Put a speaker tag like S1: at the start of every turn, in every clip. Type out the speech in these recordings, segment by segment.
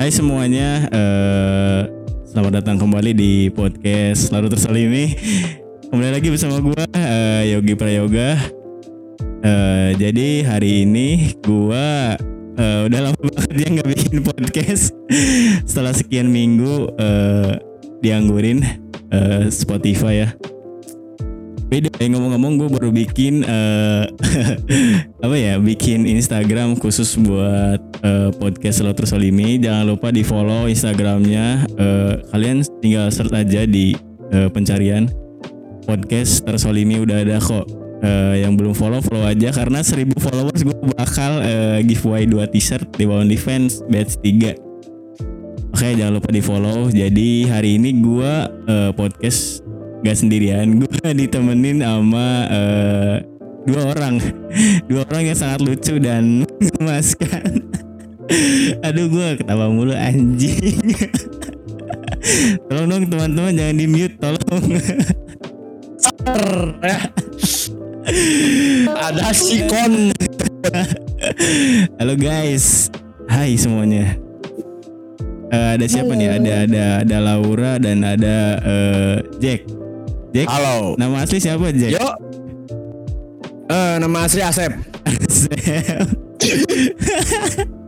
S1: Hai semuanya, eh, selamat datang kembali di podcast Lalu Tersalimi. Kembali lagi bersama gue eh, Yogi Prayoga. Eh, jadi hari ini gue eh, udah lama banget ya nggak bikin podcast. Setelah sekian minggu eh, dianggurin eh, Spotify ya. Beda ya ngomong-ngomong gue baru bikin eh, apa ya bikin Instagram khusus buat eh, podcast Lo Tersolimi. Jangan lupa di follow Instagramnya. Eh, kalian tinggal search aja di eh, pencarian podcast Tersolimi udah ada kok. Eh, yang belum follow follow aja karena 1000 followers gue bakal eh, giveaway 2 t-shirt di bawah defense batch 3 Oke jangan lupa di follow. Jadi hari ini gue eh, podcast gak sendirian. Gue ditemenin sama eh, dua orang, dua orang yang sangat lucu dan memuaskan. Aduh gue ketawa mulu anjing. tolong dong teman-teman jangan di mute tolong.
S2: Ada si kon.
S1: Halo guys, hai semuanya. Eh, ada siapa nih? Ada ada ada Laura dan ada eh, Jack. Jack.
S2: Halo.
S1: Nama asli siapa Jack?
S2: Yo. Eh nama asli Asep.
S1: Asep.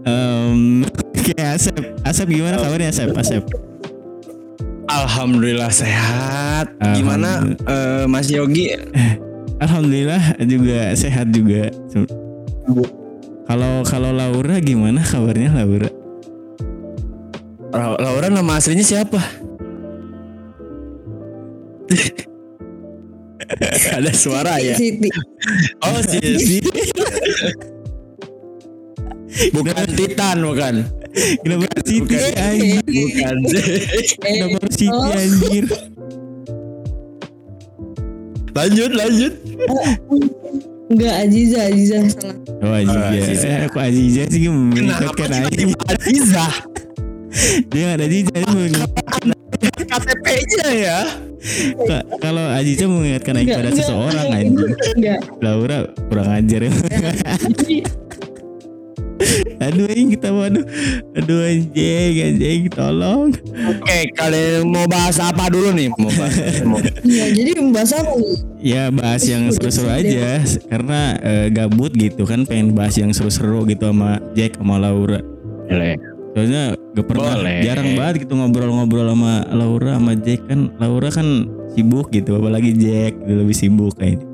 S1: Em, Oke Asep, Asep gimana kabarnya Asep? Asep.
S2: Alhamdulillah sehat. Gimana eh, Mas Yogi?
S1: Alhamdulillah juga sehat juga. Kalau kalau Laura gimana kabarnya Laura?
S2: La- Laura nama aslinya siapa? Ada suara ya.
S3: Siti.
S2: Oh Sisi. bukan Titan bukan.
S1: Kenapa Siti
S2: bukan.
S1: anjir?
S2: Bukan.
S1: Kenapa harus
S3: Oh.
S1: anjir?
S2: lanjut lanjut.
S3: Enggak Aziza, Aziza salah.
S1: Oh Aziza.
S2: Oh, Aziza.
S1: Eh, kok Aziza sih
S2: Kenapa
S1: mengikatkan Aziza?
S2: Aziza?
S1: Dia nggak ada Aziza dia mengikatkan
S2: KTP-nya ya.
S1: Ka- kalau Aziza mengingatkan Aing
S3: Enggak,
S1: pada seseorang anjing.
S3: Enggak.
S1: Laura kurang ajar ya. Aduh Aing kita aduh. Aduh anjing, anjing tolong.
S2: Oke, kalian mau bahas apa dulu nih? Mau bahas. mau-
S3: Iya, jadi membahas apa?
S1: Ya bahas yang seru-seru aja karena eh, gabut gitu kan pengen bahas yang seru-seru gitu sama Jack sama Laura. Soalnya gak pernah
S2: Boleh.
S1: jarang banget gitu ngobrol-ngobrol sama Laura sama Jack kan Laura kan sibuk gitu apalagi Jack gitu, lebih sibuk kayaknya.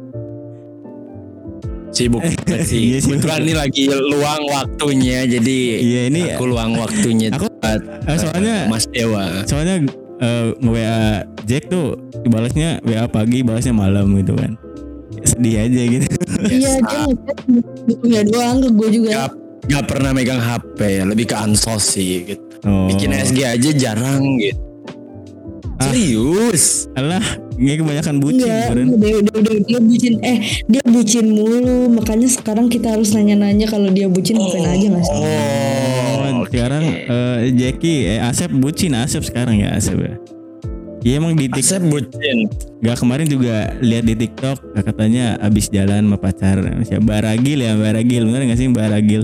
S2: Sibuk
S1: Iya,
S2: sih.
S1: sibuk.
S2: Kebetulan ini lagi luang waktunya jadi
S1: Iya, ini
S2: aku luang waktunya
S1: Aku-
S2: buat
S1: eh, soalnya-
S2: Mas Dewa.
S1: soalnya eh, nge-WA Jack tuh dibalasnya WA pagi balasnya malam gitu kan sedih aja gitu
S3: Iya, dia ngechat bukunya doang ke gue juga.
S2: Gak, gak pernah megang HP ya, lebih ke ansos sih gitu.
S1: oh.
S2: Bikin SG aja jarang gitu.
S1: Ah.
S2: Serius?
S1: alah ini kebanyakan bucin
S3: Enggak, udah, udah, udah, dia bucin. Eh, dia bucin mulu. Makanya sekarang kita harus nanya-nanya kalau dia bucin ngapain aja mas?
S1: oh
S2: oke.
S1: sekarang eh, Jackie eh Asep bucin Asep sekarang ya Asep ya Iya emang di TikTok
S2: Asep bucin.
S1: Gak kemarin juga lihat di TikTok katanya abis jalan sama pacar siapa Baragil ya Baragil bener gak sih Baragil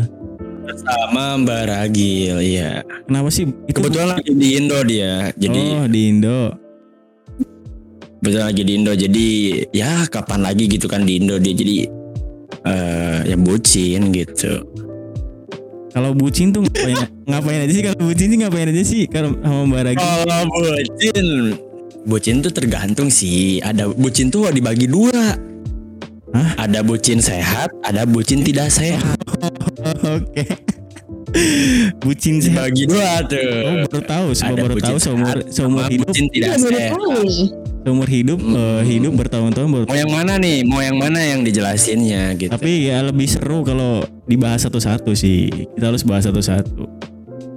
S2: Sama Mbak Ragil, iya.
S1: Kenapa sih itu
S2: Kebetulan lagi di Indo dia. Jadi
S1: Oh di Indo
S2: kebetulan lagi di Indo. Jadi ya kapan lagi gitu kan di Indo dia jadi eh ya bucin gitu.
S1: Kalau bucin tuh ngapain, ngapain aja sih? Kalau bucin sih ngapain aja sih? Kalau sama Mbak Ragi.
S2: Kalau bucin, bucin tuh tergantung sih. Ada bucin tuh dibagi dua.
S1: Hah?
S2: Ada bucin sehat, ada bucin tidak sehat.
S1: Oke. bucin sih.
S2: Dibagi dua
S1: Oh
S2: tuh.
S1: baru tahu, semua
S2: Ada
S1: baru tahu seumur
S2: sehat
S1: seumur
S2: sama
S1: hidup,
S2: bucin tidak
S3: Iya,
S2: sehat.
S1: Seumur hidup eh, hidup bertahun-tahun baru.
S2: Mau yang mana nih? Mau yang mana yang dijelasinnya gitu?
S1: Tapi ya lebih seru kalau dibahas satu-satu sih. Kita harus bahas satu-satu.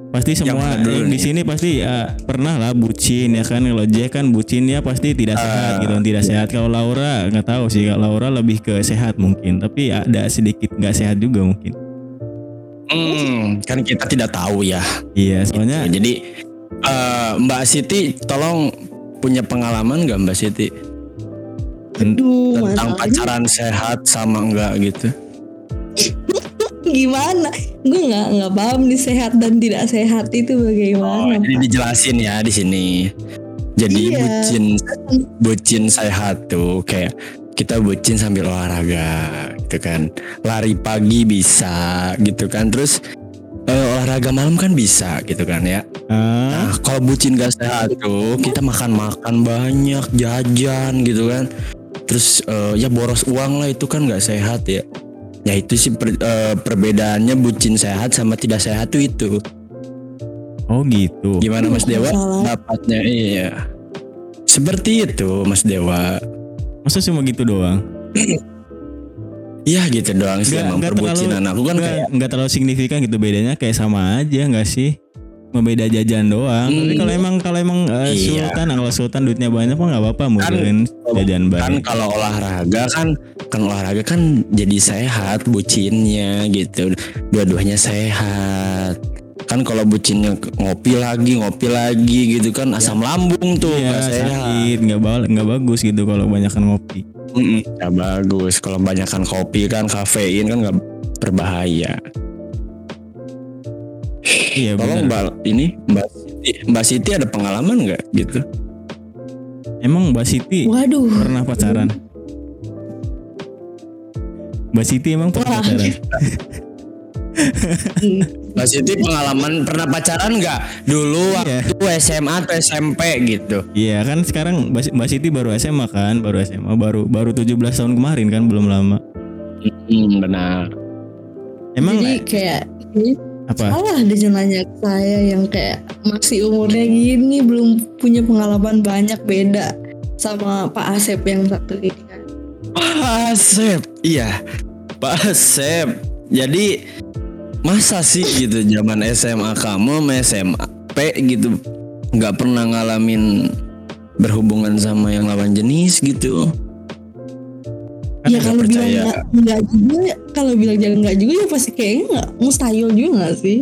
S1: Pasti semua
S2: dulu
S1: yang di
S2: nih?
S1: sini pasti ya, pernah lah bucin ya kan. Kalau Jack kan bucinnya pasti tidak sehat
S2: Ah.
S1: gitu, tidak sehat. Kalau Laura nggak tahu sih. Kalau Laura lebih ke sehat mungkin, tapi ada sedikit nggak sehat juga mungkin.
S2: Hmm, kan kita tidak tahu ya.
S1: Iya, soalnya
S2: Jadi eh, Mbak Siti, tolong punya pengalaman nggak Mbak Siti
S3: Aduh,
S2: tentang
S3: masalahnya
S2: pacaran sehat sama enggak gitu?
S3: gimana gue nggak nggak paham nih sehat dan tidak sehat itu
S2: Oh,
S3: bagaimana
S2: jadi
S3: Pak?
S2: dijelasin ya di sini. Jadi
S3: Iya.
S2: bucin bucin sehat tuh kayak kita bucin sambil olahraga gitu kan. Lari pagi bisa gitu kan. Terus olahraga malam kan bisa gitu kan ya.
S1: Ah,
S2: Nah, kalau bucin gak sehat tuh kita makan-makan banyak, jajan gitu kan. Terus eh, ya boros uang lah itu kan gak sehat ya. Ya itu sih per- eh, perbedaannya bucin sehat sama tidak sehat tuh itu.
S1: oh gitu.
S2: Gimana Mas Dewa? Dapatnya iya. Seperti itu Mas Dewa.
S1: Masa cuma gitu doang?
S2: Iya gitu doang sih emang perbucinan aku kan
S1: nggak-
S2: kayak
S1: nggak terlalu signifikan gitu bedanya kayak sama aja nggak sih? Membeda jajan doang. Tapi
S2: Hmm.
S1: kalau emang kalau emang eh,
S2: Iya.
S1: sultan kalau sultan duitnya banyak mah nggak apa-apa jajan
S2: kan
S1: banyak.
S2: kalau olahraga kan kan olahraga kan jadi sehat bucinnya gitu. Dua-duanya sehat. Kan kalau bucinnya ngopi lagi ngopi lagi gitu kan asam lambung tuh
S1: Iya
S2: nggak sehat.
S1: sakit nggak ba- nggak bagus gitu kalau banyakan ngopi.
S2: Nggak bagus. Kalau banyakkan kopi kan kafein kan nggak berbahaya.
S1: Iya
S2: Tolong
S1: benar.
S2: Mbak ini Mbak Siti, Mbak Siti ada pengalaman nggak gitu?
S1: Emang Mbak Siti
S3: waduh
S1: pernah pacaran? Mbak Siti emang pernah
S3: Wah.
S1: pacaran?
S2: Mbak Siti pengalaman pernah pacaran nggak dulu
S1: Iya.
S2: waktu SMA atau SMP gitu?
S1: Iya kan sekarang Mbak Siti baru SMA kan, baru SMA, baru baru 17 tahun kemarin kan belum lama.
S2: Hmm, benar.
S1: Emang
S3: jadi kayak ini
S1: apa?
S3: salah deh nanya ke saya yang kayak masih umurnya gini belum punya pengalaman banyak beda sama Pak Asep yang satu ini kan
S2: Pak Asep, iya Pak Asep. Jadi masa sih gitu zaman SMA kamu sama SMP gitu nggak pernah ngalamin berhubungan sama yang lawan jenis gitu? Kan
S3: ya kalau bilang nggak nggak juga kalau bilang jangan nggak juga ya pasti kayaknya nggak. Mustahil juga nggak sih?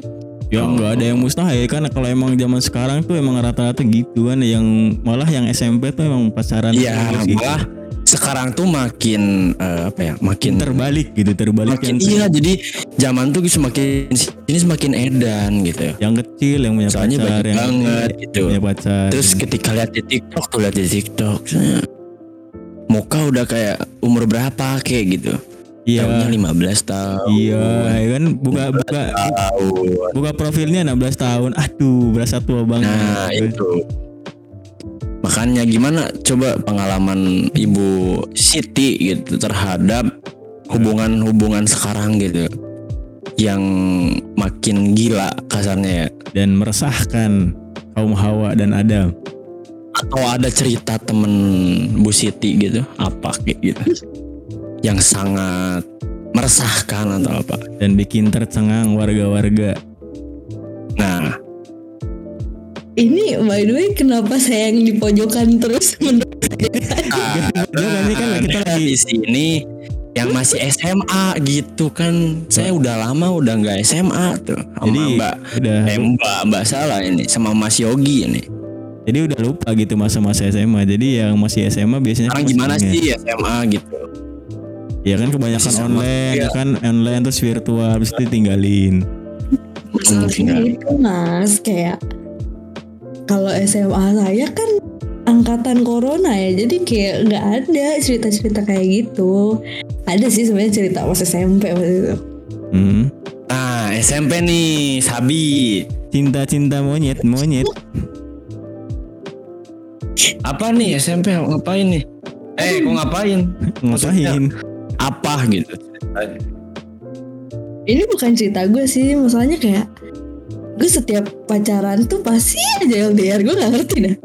S1: Ya nggak ada yang mustahil. Kan kalau emang zaman sekarang tuh emang rata-rata gitu kan yang malah yang SMP tuh emang pacaran
S2: Iya,
S1: terus gitu.
S2: Sekarang tuh makin eh, apa ya? Makin
S1: terbalik gitu terbalik
S2: makin
S1: yang
S2: iya jadi zaman tuh semakin ini semakin edan gitu.
S1: yang kecil yang punya
S2: Soalnya
S1: pacar
S2: banyak
S1: yang
S2: banget
S1: gede,
S2: gitu.
S1: punya pacar
S2: Terus ketika lihat di TikTok tuh lihat di TikTok muka udah kayak umur berapa kayak gitu.
S1: iya
S2: Tahunnya 15 tahun.
S1: iya ya kan buka buka
S2: Tahun.
S1: buka profilnya 16 tahun aduh berasa tua banget
S2: Nah, itu. Makanya gimana? Coba pengalaman Ibu Siti gitu terhadap hubungan-hubungan sekarang gitu yang makin gila kasarnya ya.
S1: dan meresahkan kaum Hawa dan Adam.
S2: Atau ada cerita temen Bu Siti gitu? Apa kayak gitu? Yang sangat meresahkan atau apa?
S1: Dan bikin tercengang warga-warga.
S2: Nah
S3: ini by the way kenapa saya yang di pojokan terus menurut
S1: Jangan, ini kan kita lagi-
S2: di sini yang masih SMA gitu kan. Saya udah lama udah nggak SMA tuh sama
S1: Jadi,
S2: Mbak.
S1: udah
S2: eh, Mbak Mbak salah ini sama Mas Yogi ini.
S1: Jadi udah lupa gitu masa-masa SMA jadi yang masih SMA biasanya
S2: sekarang gimana
S1: ingat.
S2: sih SMA gitu?
S1: Ya kan kebanyakan
S2: Masih
S1: online
S2: iya.
S1: ya kan? Online terus virtual habis itu tinggalin
S3: masalahnya itu mas kayak kalau SMA saya kan angkatan corona ya jadi kayak nggak ada cerita-cerita kayak gitu. Ada sih sebenarnya cerita pas SMP waktu itu.
S1: Hmm.
S2: nah SMP nih Sabi.
S1: Cinta-cinta monyet monyet.
S2: Apa nih SMP ngapain nih? Eh kok ngapain?
S1: Ngapain?
S2: Apa gitu?
S3: Ini bukan cerita gue sih masalahnya kayak gue setiap pacaran tuh pasti aja LDR gue nggak ngerti dah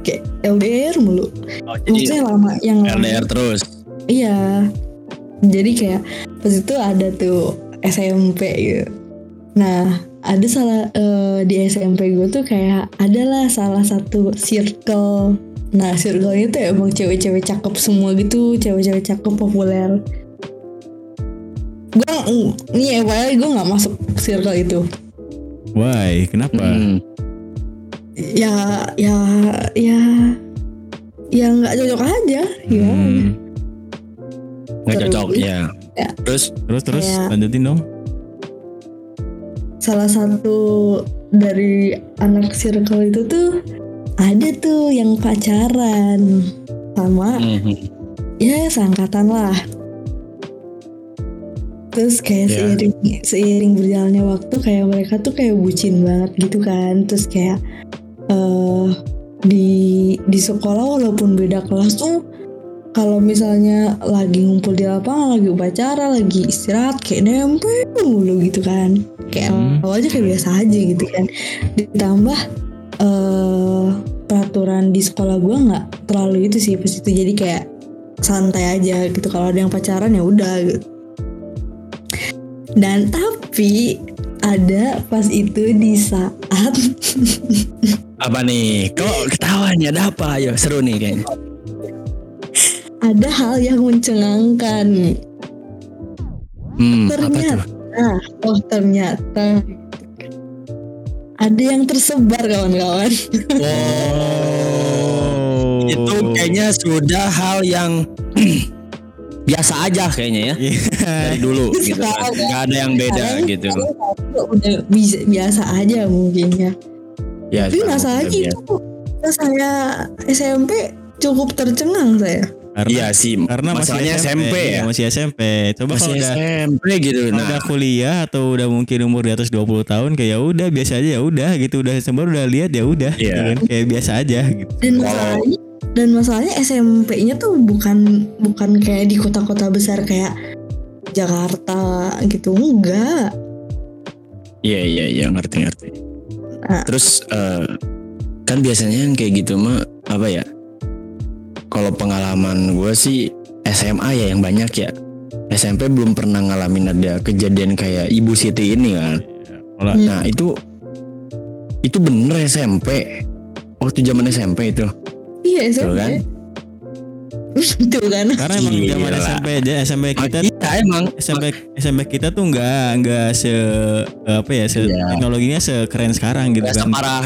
S3: kayak LDR mulu
S2: oh,
S3: maksudnya lama yang lama
S2: LDR terus
S3: Iya. Jadi kayak pas itu ada tuh SMP gitu. Nah, ada salah eh, di SMP gue tuh kayak adalah salah satu circle. Nah, circle itu emang cewek-cewek cakep semua gitu, cewek-cewek cakep populer. Gue nih FYI gue nggak masuk circle itu.
S1: Why kenapa
S2: Hmm.
S3: Ya, ya, ya, ya nggak cocok aja. Ya.
S1: Hmm.
S2: nggak cocok ya
S3: Ya.
S2: terus
S1: terus terus
S3: Kayak-
S1: lanjutin dong
S3: salah satu dari anak circle itu tuh ada tuh yang pacaran sama
S2: Mhm.
S3: ya seangkatan lah terus kayak
S2: Ya.
S3: seiring seiring berjalannya waktu kayak mereka tuh kayak bucin banget gitu kan. Terus kayak eh di di sekolah walaupun beda kelas tuh kalau misalnya lagi ngumpul di lapangan lagi upacara lagi istirahat kayak nempel mulu gitu kan. Kayak
S1: Hmm.
S3: awalnya kayak biasa aja gitu kan. Ditambah eh peraturan di sekolah gua nggak terlalu itu sih pas itu. Jadi kayak santai aja gitu. Kalau ada yang pacaran ya udah gitu dan tapi ada pas itu di saat
S2: Apa nih? Kok ketawanya ada apa? Ayo seru nih kayaknya.
S3: ada hal yang mencengangkan
S2: Hmm, apa tuh?
S3: ternyata oh ternyata ada yang tersebar kawan-kawan
S2: Oh. Itu kayaknya sudah hal yang biasa aja kayaknya ya
S1: Iya.
S2: Dari dulu gitu kan. Gak ada yang beda
S3: Sekarang-
S2: gitu.
S3: sekarang udah biasa aja mungkin ya
S2: Ya,
S3: tapi masalahnya itu pas saya SMP cukup tercengang saya
S1: Karena,
S2: Iya sih,
S1: karena masih
S2: masalahnya SMP,
S1: iya,
S2: ya.
S1: masih SMP. Coba
S2: Masih
S1: kalau udah
S2: SMP gitu. Nah,
S1: udah kuliah atau udah mungkin umur di atas 20 tahun kayak ya udah biasa aja ya udah gitu udah sembar udah lihat ya udah
S2: Iya.
S1: gitu kan. kayak biasa aja gitu.
S3: dan masalahnya dan masalahnya SMP-nya tuh bukan bukan kayak di kota-kota besar kayak Jakarta gitu enggak
S2: iya iya iya ngerti ngerti.
S3: Nah.
S2: Terus eh, kan biasanya yang kayak gitu mah apa ya? Kalau pengalaman gue sih SMA ya yang banyak ya. SMP belum pernah ngalamin ada kejadian kayak Ibu Siti ini kan.
S3: Hmm.
S2: Nah itu itu bener SMP. Waktu zaman SMP itu.
S3: iya
S2: Tuh
S3: SMP
S2: kan?
S3: itu kan
S1: karena emang zaman
S2: Gila.
S1: SMP aja SMP kita
S2: Kita emang
S1: SMP SMP kita tuh nggak nggak se apa ya se
S2: Iya.
S1: teknologinya sekeren sekarang gitu
S2: nggak
S1: kan.
S2: separah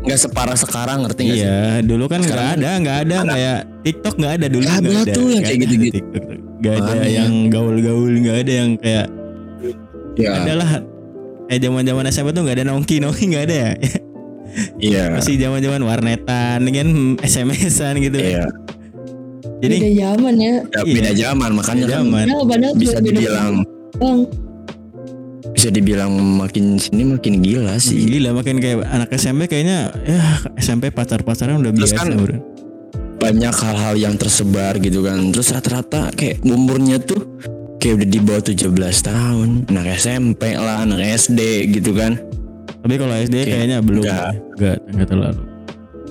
S2: nggak separah sekarang ngerti nggak sih?
S1: Iya, dulu kan nggak ada, nggak ada kayak TikTok nggak ada dulu
S2: Nggak ada
S1: nggak
S2: tuh yang kayak.
S1: TikTok tuh. Nggak ada yang gaul-gaul, nggak ada yang kayak
S2: Iya.
S1: adalah kayak zaman-zaman SMP tuh nggak ada nongki nongki nggak ada ya.
S2: Iya.
S1: Masih zaman-zaman warnetan kan SMS-an gitu.
S2: Iya.
S1: Jadi
S3: beda zaman ya
S2: Ya,
S1: Iya.
S2: Beda zaman makanya
S1: Beda
S2: kan
S1: zaman.
S3: padahal padahal
S2: bisa
S3: beda
S2: dibilang
S3: doang.
S2: bisa dibilang makin sini makin gila sih.
S1: gila makin kayak anak SMP kayaknya ya SMP pacar-pacaran udah
S2: Terus
S1: biasa
S2: kan
S1: bro.
S2: Banyak hal-hal yang tersebar gitu kan. Terus rata-rata kayak umurnya tuh kayak udah di bawah 17 tahun. Anak SMP lah, anak SD gitu kan.
S1: Tapi kalau SD
S2: Kayak
S1: kayaknya belum.
S2: nggak.
S1: Enggak, enggak terlalu.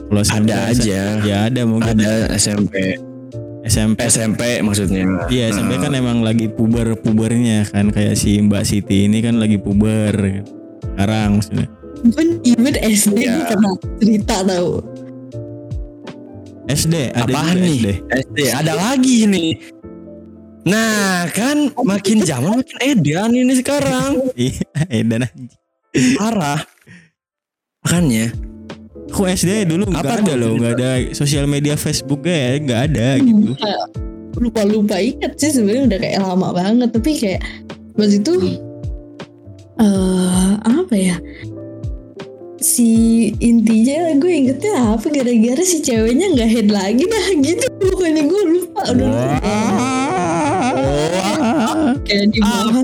S1: Kalau SMP
S2: Ada aja.
S1: Ya ada mungkin
S2: Ada SMP,
S1: SMP.
S2: SMP maksudnya.
S1: Iya SMP kan emang lagi puber-pubernya kan kayak si Mbak Siti ini kan lagi puber sekarang maksudnya.
S3: even even SD gue pernah cerita tau
S1: SD ada
S2: Apaan
S1: juga
S2: nih?
S1: SD.
S2: SD ada lagi nih. Nah kan makin zaman makin edan ini sekarang
S1: Iya, edan anjing.
S2: parah. Makanya
S1: Aku SD dulu? Nggak ada. loh, nggak ada sosial media Facebook ya, nggak ada
S2: Hmm.
S1: gitu.
S3: lupa. Lupa ingat sih sebenarnya udah kayak lama banget. Tapi kayak pas itu eh apa ya? Si intinya gue ingetnya apa? Gara-gara si ceweknya nggak head lagi dah gitu. Pokoknya gue lupa. Udah lupa. kayak di bawah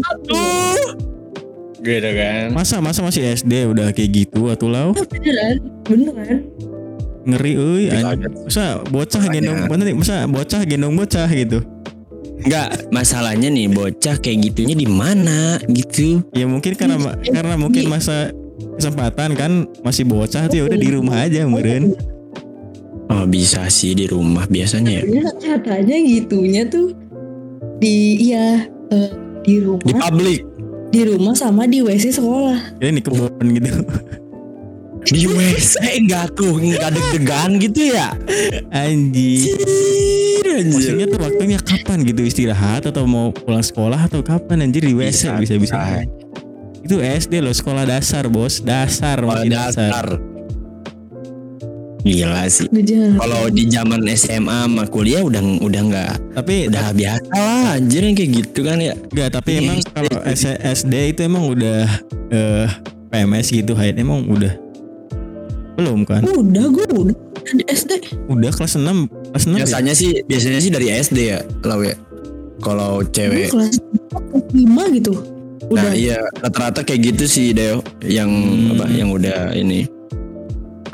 S2: gitu kan.
S1: Masa masa masih SD udah kayak gitu atau lau
S3: beneran beneran
S1: ngeri euy. Masa bocah
S2: Makanya.
S1: gendong bener nih, masa bocah gendong bocah gitu.
S2: Enggak, masalahnya nih bocah kayak gitunya di mana gitu.
S1: Ya mungkin karena karena mungkin masa kesempatan kan masih bocah tuh ya udah di rumah aja meren.
S2: Oh bisa sih di rumah biasanya ya.
S3: Katanya katanya gitunya tuh di iya eh, di
S2: Di
S3: rumah
S2: publik,
S3: di rumah sama di WC sekolah
S1: Ya ini kebun gitu.
S2: di WC enggak tuh, enggak deg-degan gitu ya. Anjir, anjir.
S1: Maksudnya tuh waktunya kapan gitu istirahat atau mau pulang sekolah atau kapan anjir di WC bisa bisa. Itu SD loh sekolah dasar bos dasar
S2: Sekolah
S1: masih dasar.
S2: dasar. Gila sih. Kalau di zaman SMA sama kuliah udah udah enggak
S1: Tapi
S2: udah biasa lah anjir yang kayak gitu kan ya.
S1: enggak tapi
S2: Iya,
S1: emang kalau SD itu emang udah eh PMS gitu Hayat emang udah belum kan
S3: Udah gue udah di SD.
S1: udah kelas 6 kelas 6 ya?
S2: Biasanya sih biasanya sih dari SD ya, Lau ya. Kalau
S3: Gue
S2: cewek.
S3: kelas 5 gitu. Udah.
S2: Nah iya rata-rata kayak gitu sih Deo yang
S1: Hmm.
S2: apa yang udah ini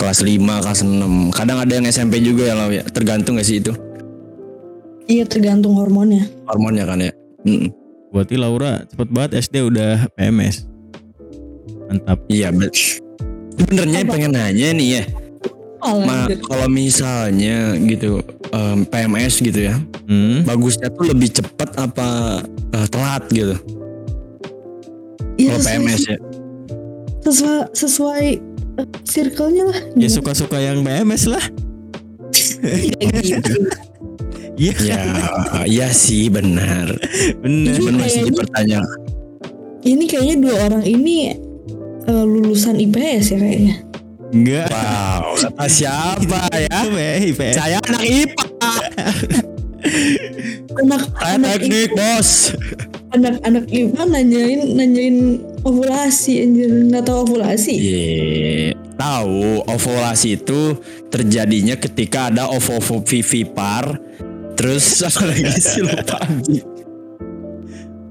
S2: kelas 5, kelas 6. Kadang ada yang SMP juga ya Lau ya. Tergantung gak sih itu
S3: Iya tergantung hormonnya.
S2: hormonnya kan ya. Mm.
S1: berarti Laura cepet banget SD udah PMS mantap
S2: Iya, bet. Sebenarnya
S3: Apa?
S2: pengen nanya nih ya.
S3: Malah
S2: Ma, kalau misalnya gitu em, PMS gitu ya,
S1: hmm.
S2: bagusnya tuh lebih cepat apa eh, telat gitu?
S3: Iya,
S2: Kalau PMS ya.
S3: sesuai sesuai circle-nya lah.
S1: ya suka-suka yang PMS lah
S3: Kayak gitu.
S1: iya
S2: Ya, iya sih benar.
S1: bener
S3: Ini
S2: Cuman masih.
S3: Ini kayaknya dua orang ini eh, lulusan IPS ya kayaknya.
S1: enggak
S2: Wow, kata siapa ya?
S1: IPS.
S2: Saya anak IPA.
S3: Anak anak
S2: teknik, Bos.
S3: Anak anak IPA nanyain nanyain ovulasi anjir. Nggak tahu ovulasi.
S2: Iya, tahu ovulasi itu terjadinya ketika ada ovovivipar terus apa lagi sih lupa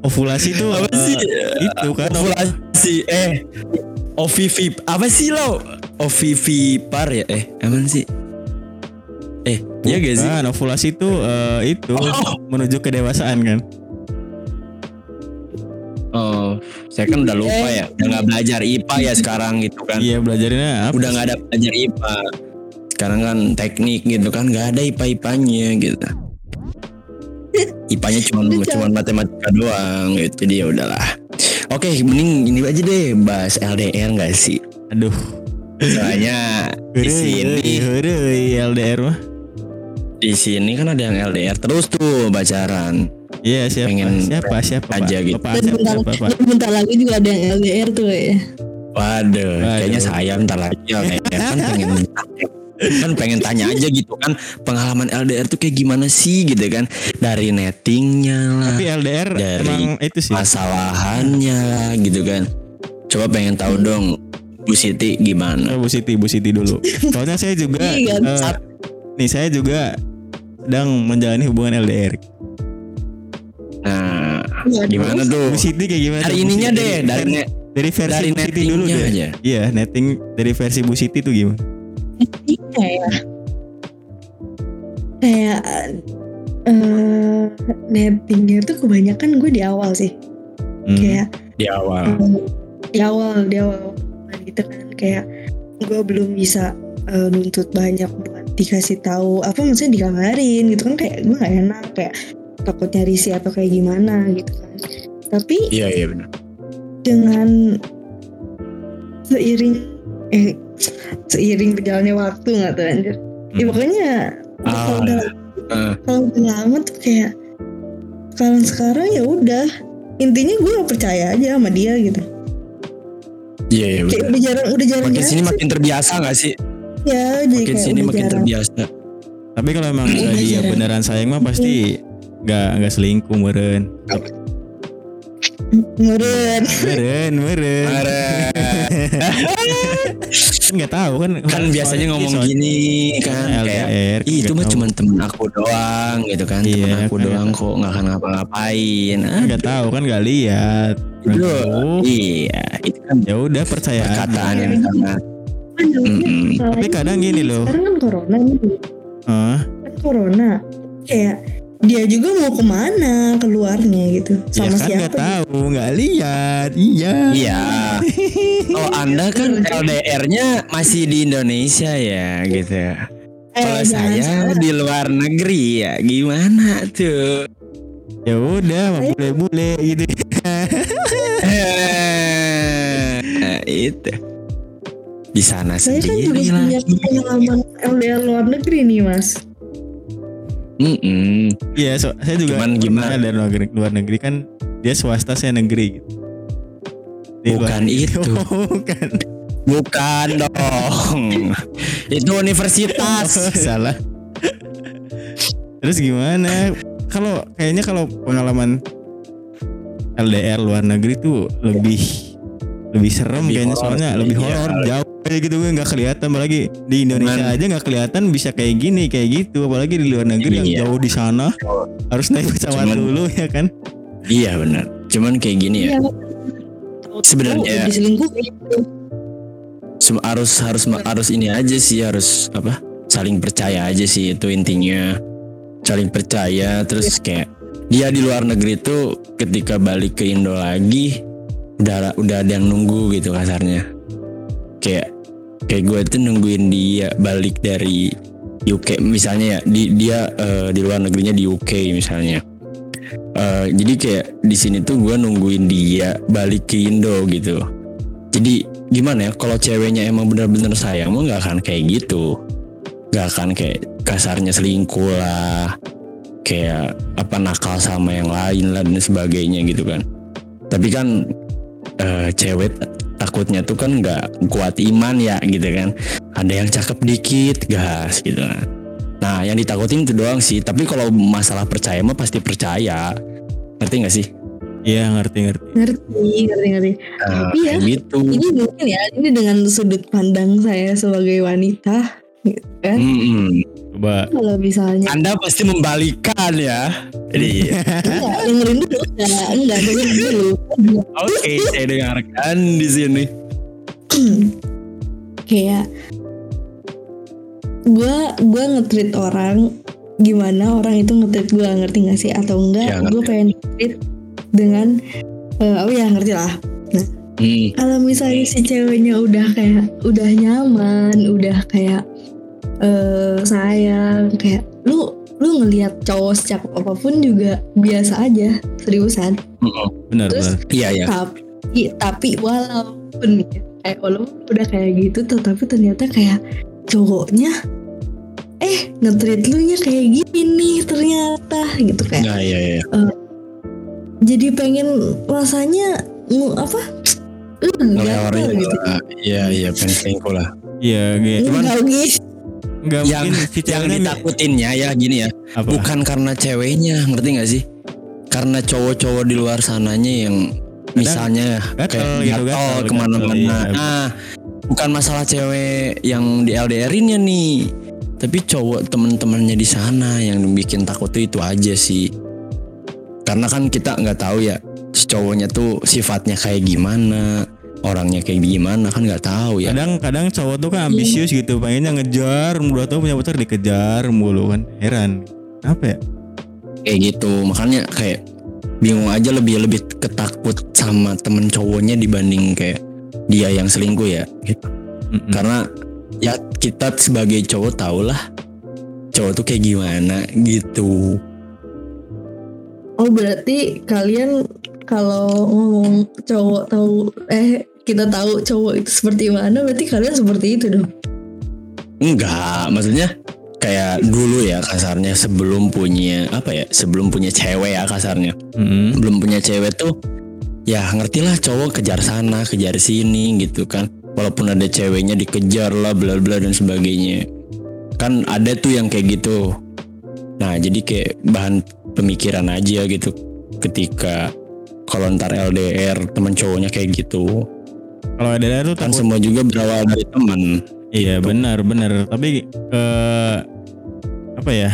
S1: ovulasi itu
S2: apa
S1: eh,
S2: sih?
S1: itu kan
S2: ovulasi eh. Ovivip apa sih lo? Ovivipar ya eh. Apa sih? Eh iya gak sih?
S1: Bukan, ovulasi itu eh, itu
S2: Oh.
S1: menuju kedewasaan kan
S2: oh saya kan udah lupa ya. Udah nggak belajar IPA ya sekarang gitu kan.
S1: Iya belajarnya apa
S2: udah nggak ada belajar IPA sekarang kan teknik gitu kan nggak ada IPA IPAnya gitu. IPA-nya cuma cuma matematika doang gitu jadi ya udahlah. Oke mending ini aja deh bahas LDR nggak sih?
S1: Aduh.
S2: Soalnya di sini
S1: LDR mah
S2: di sini kan ada yang LDR terus tuh pacaran
S1: iya siapa
S2: Pengen
S1: siapa siapa
S2: aja
S1: Pak?
S2: gitu.
S3: Dan
S1: siapa,
S3: bentar,
S1: siapa, Pak?
S3: dan bentar lagi juga ada yang LDR tuh ya.
S2: waduh, kayaknya
S1: Waduh.
S2: saya bentar lagi LDR kan pengen kan pengen tanya aja gitu kan pengalaman LDR tuh kayak gimana sih gitu kan dari nettingnya lah
S1: tapi LDR
S2: Dari
S1: emang itu sih
S2: masalahannya lah gitu kan coba pengen tahu dong Bu Siti gimana
S1: Oh, Bu Siti, Bu Siti dulu. Soalnya saya juga eh, nih saya juga sedang menjalani hubungan LDR.
S2: nah
S3: Waduh.
S2: gimana tuh
S1: Bu Siti kayak gimana?
S2: dari
S1: Bu
S2: ininya
S1: Siti?
S2: deh dari net
S1: dari versi
S2: dari
S1: Bu Siti dulu deh.
S2: aja.
S1: Iya, netting dari versi Bu Siti tuh gimana?
S3: Iya ya. Kayak eh nettingnya tuh kebanyakan gue di awal sih.
S1: Hmm.
S3: Kayak
S2: di awal
S3: eh, di awal di awal gitu kan kayak gue belum bisa eh, nuntut banyak dikasih tahu apa maksudnya dikabarin gitu kan kayak gue gak enak kayak takutnya risih atau kayak gimana gitu kan. Tapi
S2: iya iya benar.
S3: dengan seiring eh seiring berjalannya waktu nggak tuh anjir. Ya
S1: Hmm.
S3: pokoknya
S2: Ah,
S3: kalau udah
S2: eh.
S3: kalau udah lama tuh kayak sekarang sekarang ya udah intinya gue percaya aja sama dia gitu.
S2: Iya iya benar.
S3: udah jarang udah jarang
S2: makin sini makin terbiasa gak sih
S3: ya jadi
S2: makin
S3: kayak
S2: sini makin
S3: jarang
S2: terbiasa
S1: Tapi kalau emang
S3: Iya,
S1: dia
S3: jarang.
S1: beneran sayang mah pasti nggak nggak selingkuh meren.
S3: ngeren
S1: Meren, meren. Nggak tahu kan.
S2: kan biasanya ngomong
S1: Soalnya
S2: gini kan kayak
S1: LDR.
S2: Ih, itu
S1: nggak
S2: mah cuma temen aku doang gitu kan
S1: Iya,
S2: temen aku
S1: kan.
S2: doang kok nggak akan ngapa-ngapain ah,
S1: nggak tahu kan nggak lihat.
S2: itu iya itu kan
S1: Ya udah percaya
S2: perkataan yang sangat
S3: masalahnya
S1: Tapi kadang gini loh.
S3: sekarang kan corona nih
S1: Hah?
S3: kan corona kayak dia juga mau ke mana keluarnya gitu
S1: Ya
S3: sama
S1: kan
S3: siapa
S1: nggak tahu, nggak lihat. Iya.
S2: iya oh anda kan LDR-nya masih di Indonesia ya gitu ya
S3: Eh,
S2: kalau saya
S3: salah.
S2: di luar negeri ya gimana tuh
S1: Ya udah, mah
S3: Saya-
S1: bule-bule gitu.
S2: Eh, itu di sana
S3: saya kan juga
S2: sendiri
S3: punya
S2: lagi
S3: pengalaman LDR luar negeri nih mas
S2: Mm-mm.
S1: Iya, so, saya juga
S2: Cuman gimana?
S1: dari luar negeri, luar negeri kan dia swasta saya negeri. Di luar
S2: Bukan itu.
S1: Oh, bukan.
S2: Bukan dong. itu universitas.
S1: Salah. Terus gimana? Kalau kayaknya kalau pengalaman LDR luar negeri tuh lebih lebih serem
S2: Lebih
S1: kayaknya
S2: horor
S1: soalnya lebih
S2: iya.
S1: horor jauh aja gitu gue nggak kelihatan apalagi di Indonesia
S2: Cuman-
S1: aja nggak kelihatan bisa kayak gini kayak gitu apalagi di luar negeri yang
S2: Iya.
S1: jauh di sana harus naik pesawat
S2: Cuman-
S1: dulu ya kan
S2: Iya benar. Cuman kayak gini ya.
S3: Iya.
S2: Sebenarnya-
S3: Oh.
S2: Sem- harus harus harus ini aja sih harus apa? Saling percaya aja sih itu intinya. Saling percaya terus kayak dia di luar negeri tuh ketika balik ke Indo lagi udah udah ada yang nunggu gitu kasarnya. Kayak kayak gue tuh nungguin dia balik dari UK misalnya ya di dia eh, di luar negerinya di UK misalnya. Eh, jadi kayak di sini tuh gue nungguin dia balik ke Indo gitu. Jadi gimana ya kalau ceweknya emang bener-bener sayang mah nggak akan kayak gitu, nggak akan kayak kasarnya selingkuh lah, kayak apa nakal sama yang lain lah dan sebagainya gitu kan. Tapi kan eh, cewek takutnya tuh kan nggak kuat iman ya gitu kan. Ada yang cakep dikit gas gitu kan. Nah yang ditakutin itu doang sih. Tapi kalau masalah percaya mah pasti percaya. Ngerti gak sih?
S1: iya ngerti ngerti
S3: Ngerti, ngerti, ngerti.
S2: Nah,
S3: Iya.
S2: kayak gitu.
S3: Ini mungkin ya, ini dengan sudut pandang saya sebagai wanita, gitu kan.
S2: Mm-mm.
S1: coba
S3: Kalau misalnya
S2: Anda pasti membalikan ya. Jadi
S3: enggak dengerin dulu, enggak, enggak dengerin dulu.
S2: oke saya dengarkan di sini.
S3: Kayak gua gua nge-treat orang gimana orang itu nge-treat gua ngerti gak sih atau enggak
S2: Ya,
S3: gue pengen treat dengan eh, oh ya ngerti lah
S2: Hmm.
S3: kalau misalnya si ceweknya udah kayak udah nyaman udah kayak eh sayang kayak lu lu ngelihat cowok secakep apa pun juga biasa aja seriusan
S1: benar
S3: Terus-
S1: benar
S2: Iya ya.
S3: tapi tapi walaupun ya, kayak walaupun udah kayak gitu tuh tapi ternyata kayak cowoknya eh nge-treat lu nya kayak gini nih ternyata gitu kayak
S2: Nah, iya iya.
S3: jadi pengen rasanya apa lu gitu.
S2: Iya iya pengen selingkuh lah.
S1: iya gitu
S2: Cuman-
S3: enggak
S1: nggak
S2: Yang
S1: mungkin
S2: yang ditakutinnya ya gini ya.
S1: apa
S2: Bukan karena ceweknya, ngerti gak sih? Karena cowok-cowok di luar sananya yang misalnya
S1: gatel
S2: kayak
S1: gitu,
S2: gatel ke
S1: mana-mana. iya.
S2: Nah, bukan masalah cewek yang di LDR-innya nih, tapi cowok temen-temennya di sana yang bikin takut itu aja sih. Karena kan kita nggak tahu ya si cowoknya tuh sifatnya kayak gimana, orangnya kayak gimana kan nggak tahu ya.
S1: kadang-kadang cowok tuh kan ambisius gitu pengennya ngejar udah tau punya pacar dikejar mulu kan heran apa ya
S2: kayak gitu makanya kayak bingung aja lebih lebih ketakut sama temen cowoknya dibanding kayak dia yang selingkuh ya gitu.
S1: Mm-mm.
S2: karena ya kita sebagai cowok tau lah cowok tuh kayak gimana gitu
S3: oh berarti kalian kalau ngomong cowok tahu eh kita tahu cowok itu seperti mana berarti kalian seperti itu dong.
S2: Enggak maksudnya kayak dulu ya kasarnya sebelum punya apa ya sebelum punya cewek ya kasarnya.
S1: Mm-mm.
S2: belum punya cewek tuh ya ngerti lah cowok kejar sana kejar sini gitu kan. Walaupun ada ceweknya dikejar lah bla bla dan sebagainya. Kan ada tuh yang kayak gitu. Nah jadi kayak bahan pemikiran aja gitu. Ketika kalau ntar LDR teman cowoknya kayak gitu
S1: kalau ada tuh
S2: kan
S1: takut.
S2: semua juga berawal dari teman.
S1: Iya benar benar. Tapi eh apa ya?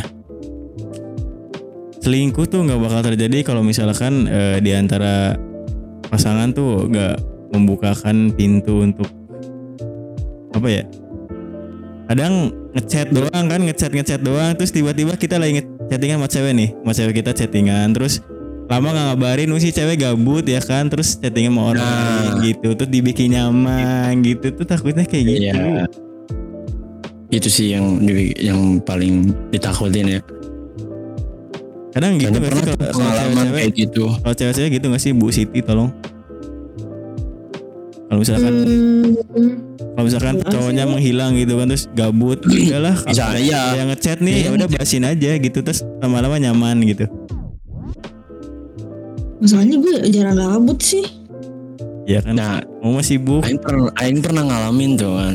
S1: Selingkuh tuh nggak bakal terjadi kalau misalkan eh, di antara pasangan tuh nggak membukakan pintu untuk apa ya? Kadang ngechat doang kan ngechat ngechat doang terus tiba-tiba kita lagi chattingan sama cewek nih sama cewek kita chattingan terus lama nggak ngabarin oh, si cewek gabut ya kan? Terus chattingan sama orang
S2: Nah.
S1: gitu terus dibikin nyaman gitu. Tuh takutnya kayak gitu.
S2: Iya. itu sih yang yang paling ditakutin ya.
S1: Kadang gitu
S2: pernah
S1: sih
S2: tuh
S1: kalau- kalau
S2: pengalaman kayak gitu.
S1: Kalau cewek-cewek gitu nggak sih Bu Siti tolong? Kalau misalkan
S3: Hmm,
S1: kalau misalkan cowoknya
S3: sih.
S1: menghilang gitu kan terus gabut udahlah
S2: Bisa,
S1: apa
S2: iya.
S1: yang ngechat nih
S2: Iya,
S1: ya udah bahasin aja gitu terus lama-lama nyaman gitu
S3: masalahnya gue jarang gabut sih.
S1: Ya kan?
S2: Nah
S1: mau masih sibuk.
S2: Aing pernah, Aing pernah ngalamin tuh kan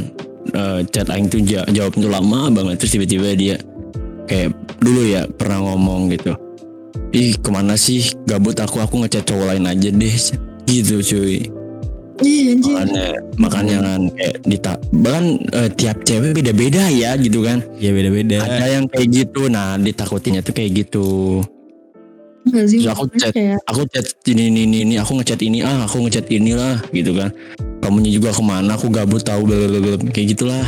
S2: eh, chat Aing tuh ja- jawab tuh lama banget terus tiba-tiba dia kayak dulu ya pernah ngomong gitu. Ih ke mana sih? Gabut aku aku ngechat cowok lain aja deh. Gitu cuy.
S3: Iya
S2: makanya makanya kan kayak dita bahkan eh, tiap cewek beda-beda ya gitu kan.
S1: Ya beda-beda.
S2: ada yang kayak gitu nah ditakutinnya tuh kayak gitu
S3: Enggak sih.
S2: Terus aku chat.
S3: kayak
S2: aku chat ini ini ini, ini aku ngechat ini ah aku ngechat inilah gitu kan kamunya juga ke mana aku gabut tahu blablabla. kayak gitulah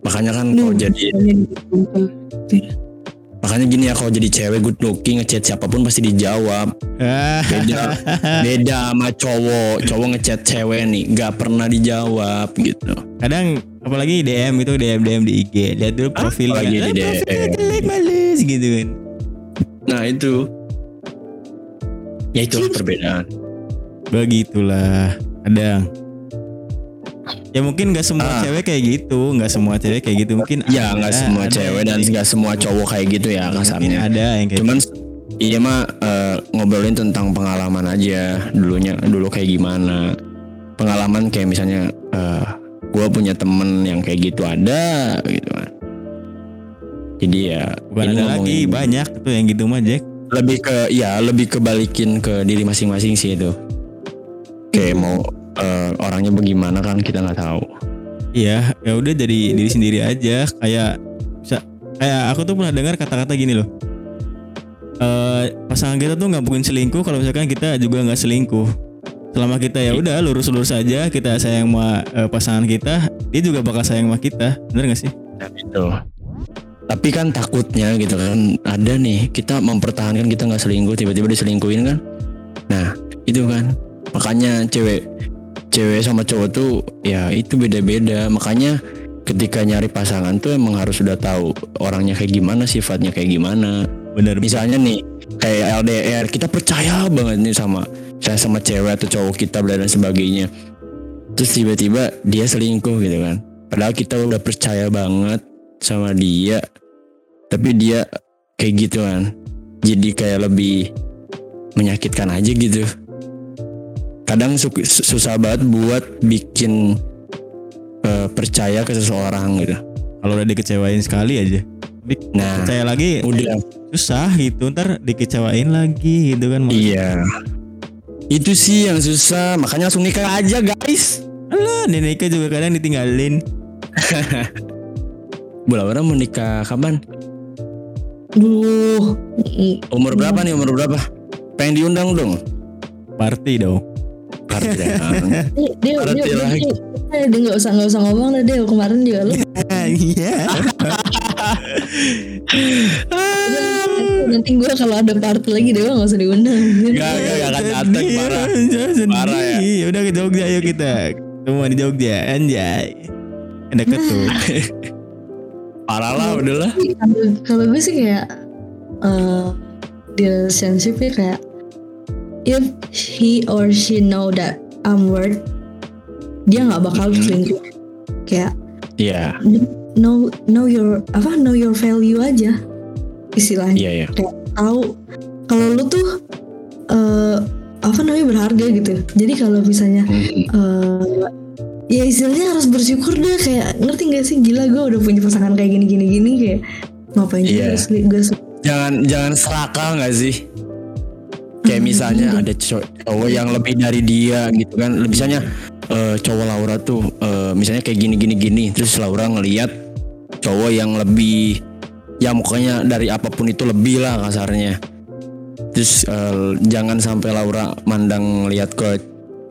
S2: makanya kan kalau jadi
S3: gitu.
S2: makanya gini ya kalau jadi cewek good looking ngechat siapa pun pasti dijawab beda beda sama cowok cowok ngechat cewek nih nggak pernah dijawab gitu
S1: Kadang apalagi DM itu DM DM di IG. Lihat dulu profilnya.
S2: apalagi di
S1: Ah,
S2: DM.
S1: profilnya jelek males gitu kan.
S2: Nah itu ya itulah perbedaan
S1: Begitulah. Kadang. Ya mungkin gak semua
S2: Ah.
S1: cewek kayak gitu, nggak semua cewek kayak gitu. Mungkin
S2: ya
S1: ada-
S2: nggak semua
S1: ada
S2: cewek dan nggak semua cowok kayak gitu ya kasarnya
S1: ada yang kayak
S2: cuman iya mah eh, ngobrolin tentang pengalaman aja dulunya dulu kayak gimana pengalaman kayak misalnya eh gue punya temen yang kayak gitu ada gitu kan jadi ya
S1: bukan
S2: ini
S1: ada lagi
S2: ngomongin
S1: banyak tuh yang gitu mah Jack.
S2: lebih ke ya lebih kebalikin ke diri masing-masing sih itu kayak mau eh, orangnya bagaimana kan kita nggak tahu
S1: Iya, ya udah jadi diri sendiri aja. Kayak bisa kayak aku tuh pernah dengar kata-kata gini loh. Eh pasangan kita tuh nggak mungkin selingkuh kalau misalkan kita juga nggak selingkuh. Selama kita ya udah lurus-lurus aja, kita sayang sama eh, pasangan kita, dia juga bakal sayang sama kita. Bener gak sih?
S2: Nah, itu tapi kan takutnya gitu kan ada nih kita mempertahankan kita nggak selingkuh tiba-tiba diselingkuhin kan? Nah itu kan. Makanya cewek cewek sama cowok tuh ya itu beda-beda. Makanya ketika nyari pasangan tuh emang harus sudah tahu orangnya kayak gimana sifatnya kayak gimana.
S1: Bener.
S2: misalnya nih kayak LDR kita percaya banget nih sama saya sama cewek atau cowok kita dan sebagainya. Terus tiba-tiba dia selingkuh gitu kan. Padahal kita udah percaya banget sama dia tapi dia kayak gitu kan jadi kayak lebih menyakitkan aja gitu kadang su- su- susah banget buat bikin eh, percaya ke seseorang gitu
S1: Kalau udah dikecewain sekali aja,
S2: nah
S1: percaya lagi
S2: udah
S1: susah gitu. Ntar dikecewain lagi gitu kan.
S2: Iya. Itu sih yang susah, makanya langsung nikah aja guys.
S1: Alah, neneknya juga kadang ditinggalin.
S2: Bu Laura mau nikah kapan?
S3: Duh.
S2: Umur berapa nih? Umur berapa? Pengen diundang dong.
S1: Party dong.
S2: Party
S3: Dia dia
S2: Berarti
S3: dia, dia,
S2: lagi.
S3: dia, dia nggak usah nggak usah ngomong lah dia kemarin juga lu
S1: Iya.
S3: nanti gue kalau ada party lagi dia nggak usah diundang.
S2: Gak, gak, gak akan dateng parah. Parah ya.
S1: Udah ke Jogja ayo kita. Semua di Jogja anjay. Deket tuh.
S2: Parah lah udahlah.
S3: Kalau- Kalau gue sih kayak eh di relationship kayak if he or she know that I'm worth dia nggak bakal
S2: Mhm.
S3: selingkuh kayak
S2: Iya,
S3: know know your apa know your value aja istilahnya
S2: iya, iya.
S3: kayak tahu kalau lu tuh eh apa namanya berharga gitu jadi kalau misalnya
S2: Mhm.
S3: eh ya istilahnya harus bersyukur deh kayak ngerti gak sih gila gue udah punya pasangan kayak gini gini gini kayak ngapain juga
S2: Iya.
S3: gue
S2: Jangan jangan serakah nggak sih? Kayak misalnya ada cow- cowok yang lebih dari dia gitu kan. Misalnya eh, cowok Laura tuh eh, misalnya kayak gini gini gini, terus Laura ngelihat cowok yang lebih ya mukanya dari apa pun itu lebih lah kasarnya. Terus eh, jangan sampai Laura mandang lihat ke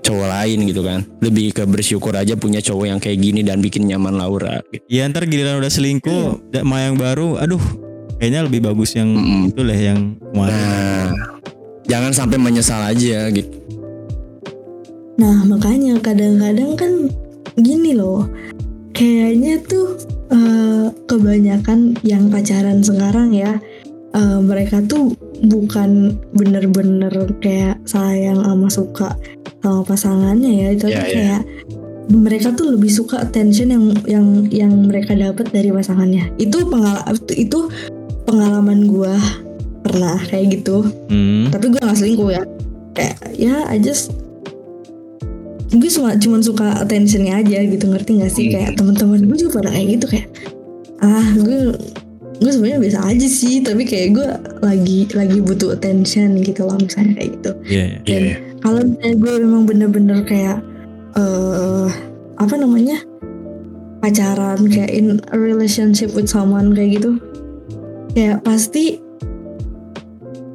S2: cowok lain gitu kan. Lebih ke bersyukur aja punya cowok yang kayak gini dan bikin nyaman Laura. gitu.
S1: Ya ntar giliran udah selingkuh, da- sama yang baru, aduh, kayaknya lebih bagus yang
S2: Mm-mm.
S1: itu lah yang kemarin.
S2: Nah, jangan sampai menyesal aja gitu.
S3: Nah makanya kadang-kadang kan gini loh Kayaknya tuh eh, kebanyakan yang pacaran sekarang ya eh, Mereka tuh bukan bener-bener kayak sayang sama suka sama pasangannya ya. Itu
S2: Iya,
S3: tuh
S2: iya.
S3: kayak mereka tuh lebih suka attention yang yang yang mereka dapat dari pasangannya. Itu pengalaman itu pengalaman gua pernah kayak gitu.
S1: Hmm.
S3: tapi gue gak selingkuh ya. Kayak ya I just gue cuma cuman suka attentionnya aja gitu. Ngerti gak sih? Kayak teman-teman gue juga pada kayak gitu. Kayak ah gue gue sebenarnya biasa aja sih. Tapi kayak gue lagi lagi butuh attention gitu loh misalnya kayak gitu.
S1: Iya, iya.
S3: dan
S2: Iya.
S3: Kalau misalnya gue memang bener-bener kayak eh apa namanya? Pacaran kayak in a relationship with someone kayak gitu. Kayak pasti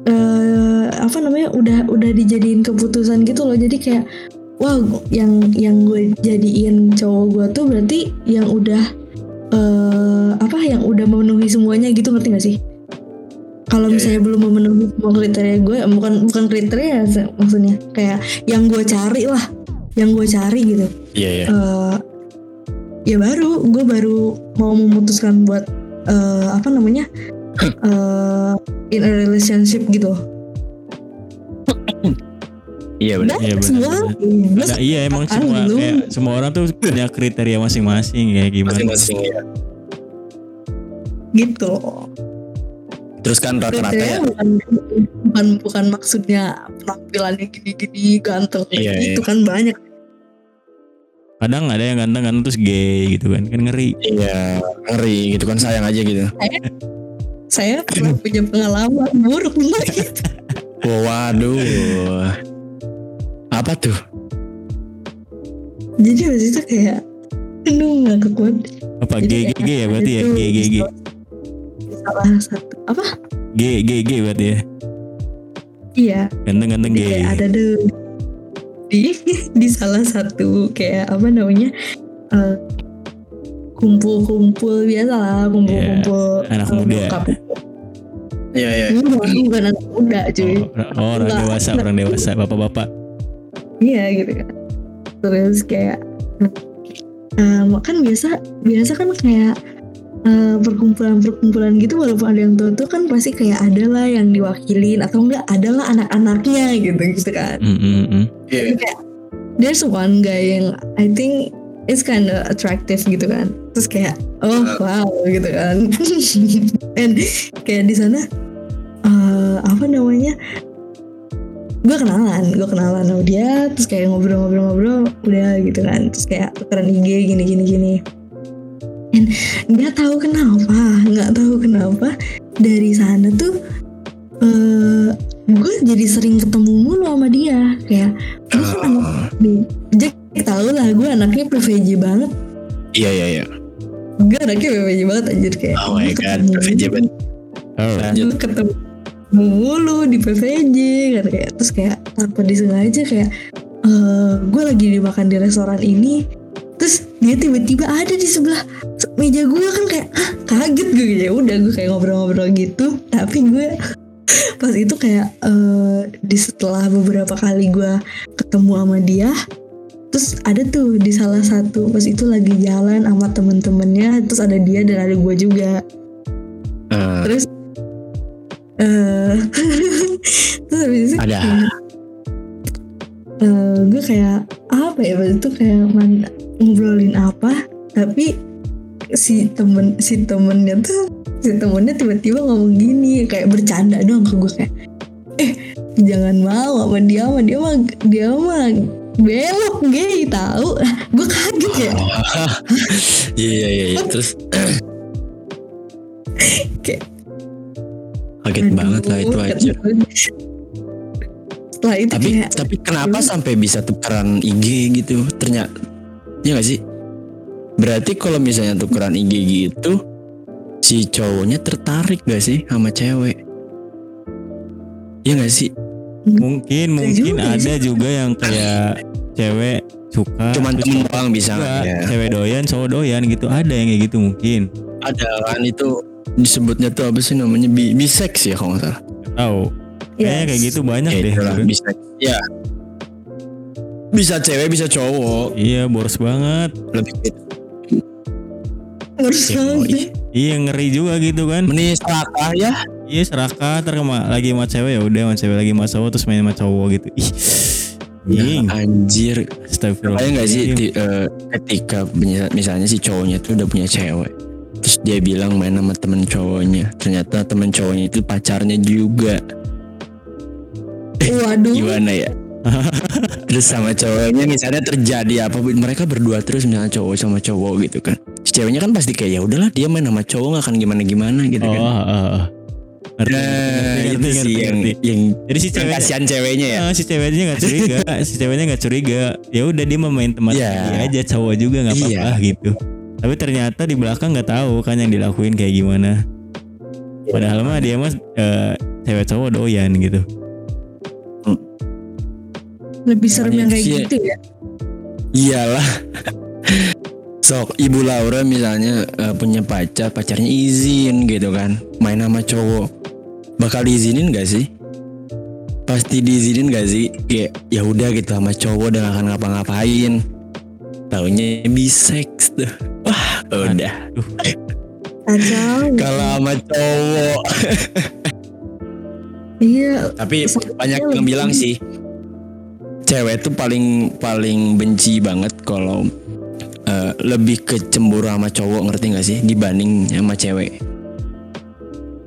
S3: eh apa namanya? Udah udah dijadiin keputusan gitu loh. Jadi kayak wah yang yang gue jadiin cowok gue tuh berarti yang udah eh apa? Yang udah memenuhi semuanya gitu ngerti gak sih kalau
S2: Iya,
S3: misalnya belum memenuhi semua kriteria gue bukan bukan kriteria maksudnya kayak yang gue cari lah yang gue cari gitu
S2: Iya iya.
S3: eh ya baru gue baru mau memutuskan buat eh apa namanya eh in a relationship gitu
S2: Iya benar.
S1: Iya, benar,
S3: semua
S1: Ada, iya emang
S3: apaan
S1: semua
S3: lu?
S1: kayak semua orang tuh punya kriteria masing-masing kayak gimana.
S2: Masing-masing ya.
S3: gitu
S2: Terus kan rata-rata ya.
S3: bukan bukan bukan maksudnya penampilannya gini-gini ganteng
S2: Iya,
S3: itu kan banyak
S1: Kadang ada yang ganteng-ganteng terus gay gitu kan. Kan ngeri.
S2: Iya ngeri gitu kan sayang aja gitu.
S3: saya pernah punya pengalaman buruk tentang itu
S2: Oh, waduh. Apa tuh?
S3: jadi waktu itu kayak aduh nggak kekuat
S1: Apa gay ya berarti ya
S3: ada salah satu apa
S1: Gay gay gay berarti ya.
S3: iya
S1: Ganteng-ganteng
S3: Jadi
S1: gay.
S3: kayak ada tuh di di salah satu kayak apa namanya eh, kumpul-kumpul biasa lah kumpul-kumpul
S1: Iya, anak
S3: eh,
S1: muda.
S3: bokap.
S2: Iya iya.
S3: Bukan, bukan anak muda cuy
S1: Oh, oh, orang
S3: Enggak.
S1: dewasa, orang dewasa, bapak-bapak.
S3: iya gitu kan terus kayak eh, kan biasa biasa kan kayak eh, perkumpulan-perkumpulan gitu walaupun ada yang tua tuh kan pasti kayak ada lah yang diwakilin atau enggak ada lah anak-anaknya gitu gitu kan.
S1: Mm, mm, mm.
S2: Iya.
S3: there's one guy yang I think it's kind of attractive gitu kan. Terus kayak oh wow gitu kan. And kayak di sana eh, apa namanya gue kenalan gue kenalan sama dia terus kayak ngobrol-ngobrol-ngobrol udah gitu kan. Terus kayak tukeran IG gini gini gini and nggak tahu kenapa nggak tahu kenapa dari sana tuh eh gue jadi sering ketemu mulu sama dia kayak gue kan anak nih Jack tau lah gue anaknya PVJ banget
S2: Iya iya iya.
S3: gue anaknya PVJ banget anjir kayak
S2: Oh my god.
S3: ketemu
S2: PVJ
S3: mulu,
S2: banget.
S1: Oh,
S2: Lanjut.
S3: ketemu mulu di PVJ kan kayak terus kayak tanpa disengaja kayak eh gue lagi dimakan di restoran ini terus dia tiba-tiba ada di sebelah meja gue kan kayak Hah, kaget gue ya. Udah gue kayak ngobrol-ngobrol gitu. Tapi gue pas itu kayak eh di setelah beberapa kali gue ketemu sama dia terus ada tuh di salah satu pas itu lagi jalan sama temen-temennya terus ada dia dan ada gue juga.
S2: Eh,
S3: terus eh terus habis itu
S2: Ada.
S3: kayak, eh, gue kayak apa ya? Waktu itu kayak man- ngobrolin apa tapi si temen si temennya tuh si temennya tiba-tiba ngomong gini kayak bercanda doang ke gue kayak eh jangan mau sama dia sama dia mah dia mah belok gay tahu gue kaget ya
S2: Iya iya iya. Terus
S3: Kayak,
S2: kaget banget lah itu
S3: aduh,
S2: aja.
S3: setelah itu
S2: Tapi
S3: kayak
S2: tapi kenapa sampai bisa tukeran IG gitu? Ternyata ya gak sih? Berarti kalau misalnya tukeran IG gitu, si cowoknya tertarik gak sih sama cewek? Iya gak sih?
S1: mungkin mungkin
S3: juga
S1: ada juga yang kayak cewek suka
S2: Cuman temen doang bisa ya.
S1: cewek doyan cowok doyan gitu ada yang kayak gitu mungkin
S2: Ada kan itu disebutnya tuh apa sih namanya bi bisex ya kalau nggak salah.
S1: Tahu kayaknya
S3: Yes.
S1: kayak gitu banyak
S2: Ya,
S1: deh gitu.
S2: bisex. Ya. Bisa cewek bisa cowok.
S1: iya boros banget
S2: Lebih gitu. Ya,
S3: banget
S2: oh,
S3: deh.
S1: iya ngeri juga gitu kan
S2: Mending serakah ya.
S1: iya serakah ntar kema- lagi sama cewek ya udah sama cewek lagi sama cowok terus main sama cowok gitu ih
S2: Ya,
S1: Anjing.
S2: anjir.
S1: Astagfirullah.
S2: Kayak nggak sih ti- eh, ketika misal- misalnya si cowoknya tuh udah punya cewek, terus dia bilang main sama temen cowoknya, ternyata temen cowoknya itu pacarnya juga.
S3: Waduh.
S2: Gimana ya? terus sama cowoknya misalnya terjadi apa mereka berdua terus misalnya cowok sama cowok gitu kan. Si ceweknya kan pasti kayak ya udahlah dia main sama cowok gak akan gimana gimana gitu
S1: oh,
S2: kan
S1: oh, oh. Ngerti,
S2: nah
S1: ngerti,
S2: itu
S1: ngerti,
S2: sih
S1: ngerti,
S2: yang
S1: ngerti.
S2: yang
S1: Jadi si
S2: yang
S1: cewek
S2: kasihan ceweknya ya
S1: Ah, si ceweknya nggak curiga, si ceweknya nggak curiga. Ya udah dia mau main teman
S2: Iya.
S1: dia aja, cowok juga nggak apa-apa
S2: Iya.
S1: gitu. Tapi ternyata di belakang nggak tahu kan yang dilakuin kayak gimana. Padahal mah dia mah eh, cewek cowok doyan gitu.
S3: Lebih serem yang kayak
S2: Iya.
S3: gitu ya.
S2: iyalah sok ibu Laura misalnya eh, punya pacar pacarnya izin gitu kan. Main sama cowok. Bakal diizinin gak sih? Pasti diizinin gak sih? Kayak ya udah gitu sama cowok dan akan ngapa-ngapain. Taunya biseks tuh. Wah udah. Kalau sama cowok.
S3: Iya.
S2: tapi banyak yang bilang sih cewek tuh paling paling benci banget kalau eh, lebih ke cemburu sama cowok ngerti gak sih dibanding sama cewek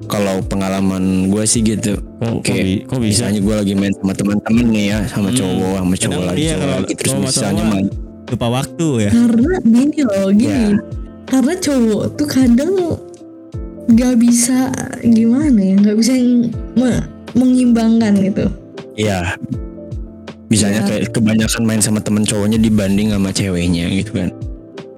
S2: kalau pengalaman gue sih gitu
S1: Kok, kok, kok bisa?
S2: misalnya gue lagi main sama teman-teman nih ya sama
S1: Hmm.
S2: cowok sama cowok
S1: Kadang
S2: lagi
S1: iya,
S2: cowok
S1: kalau
S2: lagi terus misalnya
S1: cowok
S2: main
S1: Lupa waktu ya.
S3: Karena gini loh, gini.
S2: Ya.
S3: Karena cowok tuh kadang nggak bisa gimana ya, nggak bisa me- mengimbangkan gitu.
S2: Iya. Misalnya
S3: Iya.
S2: kayak kebanyakan main sama temen cowoknya dibanding sama ceweknya gitu kan.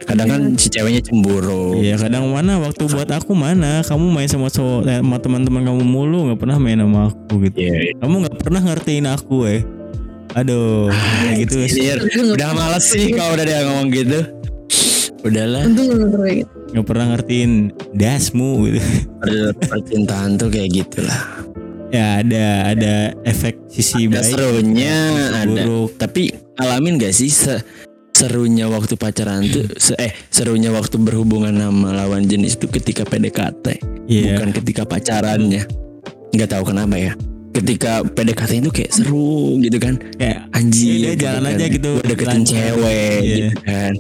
S2: Kadang kan si ceweknya cemburu.
S1: Iya kadang mana waktu buat aku mana kamu main sama cowok eh, sama teman-teman kamu mulu nggak pernah main sama aku gitu
S2: Iya.
S1: kamu nggak pernah ngertiin aku eh aduh kayak gitu
S2: Anjir, udah males sih kalau udah dia ngomong gitu. Udahlah,
S3: nggak pernah
S1: ngertiin dasmu gitu
S2: per- percintaan tuh kayak gitulah.
S1: ya ada ada efek sisi
S2: Ada
S1: baik
S2: serunya, ada.
S1: buruk
S2: Tapi alamin gak sih se serunya waktu pacaran tuh, se- eh serunya waktu berhubungan sama lawan jenis itu ketika PDKT,
S1: Iya.
S2: bukan ketika pacarannya. Nggak tahu kenapa ya. Ketika PDKT itu kayak seru gitu kan.
S1: kayak
S2: anjir
S1: jalan
S2: gitu
S1: aja
S2: kan.
S1: gitu,
S2: Gua deketin
S1: lancar.
S2: cewek
S1: Iya.
S2: gitu kan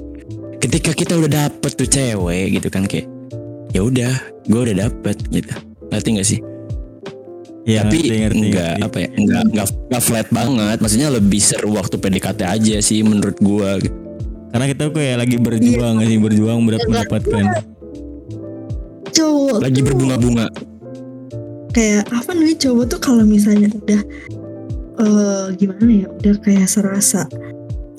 S2: ketika kita udah dapet tuh cewek gitu kan kayak ya udah gue udah dapet gitu ngerti gak sih
S1: ya,
S2: tapi nggak
S1: ngerti.
S2: apa ya nggak nggak nggak flat banget maksudnya lebih seru waktu PDKT aja sih menurut gue gitu.
S1: Karena kita tuh kayak lagi berjuang sih berjuang berat mendapatkan
S3: Cowok
S2: lagi berbunga-bunga.
S3: Kayak apa nih cowok tuh kalau misalnya udah eh gimana ya udah kayak serasa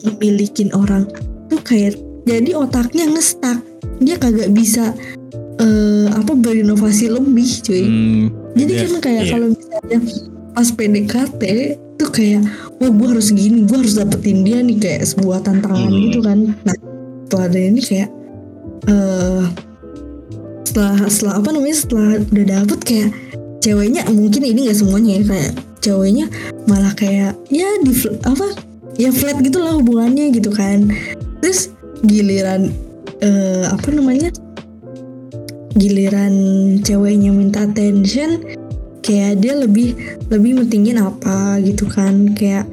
S3: memilikin orang tuh kayak jadi otaknya ngestak dia kagak bisa eh apa berinovasi lebih cuy.
S1: Hmm,
S3: Jadi
S1: Iya,
S3: kan kayak
S2: iya.
S3: kalau misalnya pas PDKT tuh kayak wah gue harus gini, gue harus dapetin dia nih kayak sebuah tantangan
S2: Hmm.
S3: gitu kan. Nah setelah ada ini kayak eh setelah setelah apa namanya setelah udah dapet kayak ceweknya mungkin ini nggak semuanya ya kayak ceweknya malah kayak ya di apa ya flat gitu lah hubungannya gitu kan. Terus giliran eh apa namanya giliran ceweknya minta attention kayak dia lebih lebih mentingin apa gitu kan kayak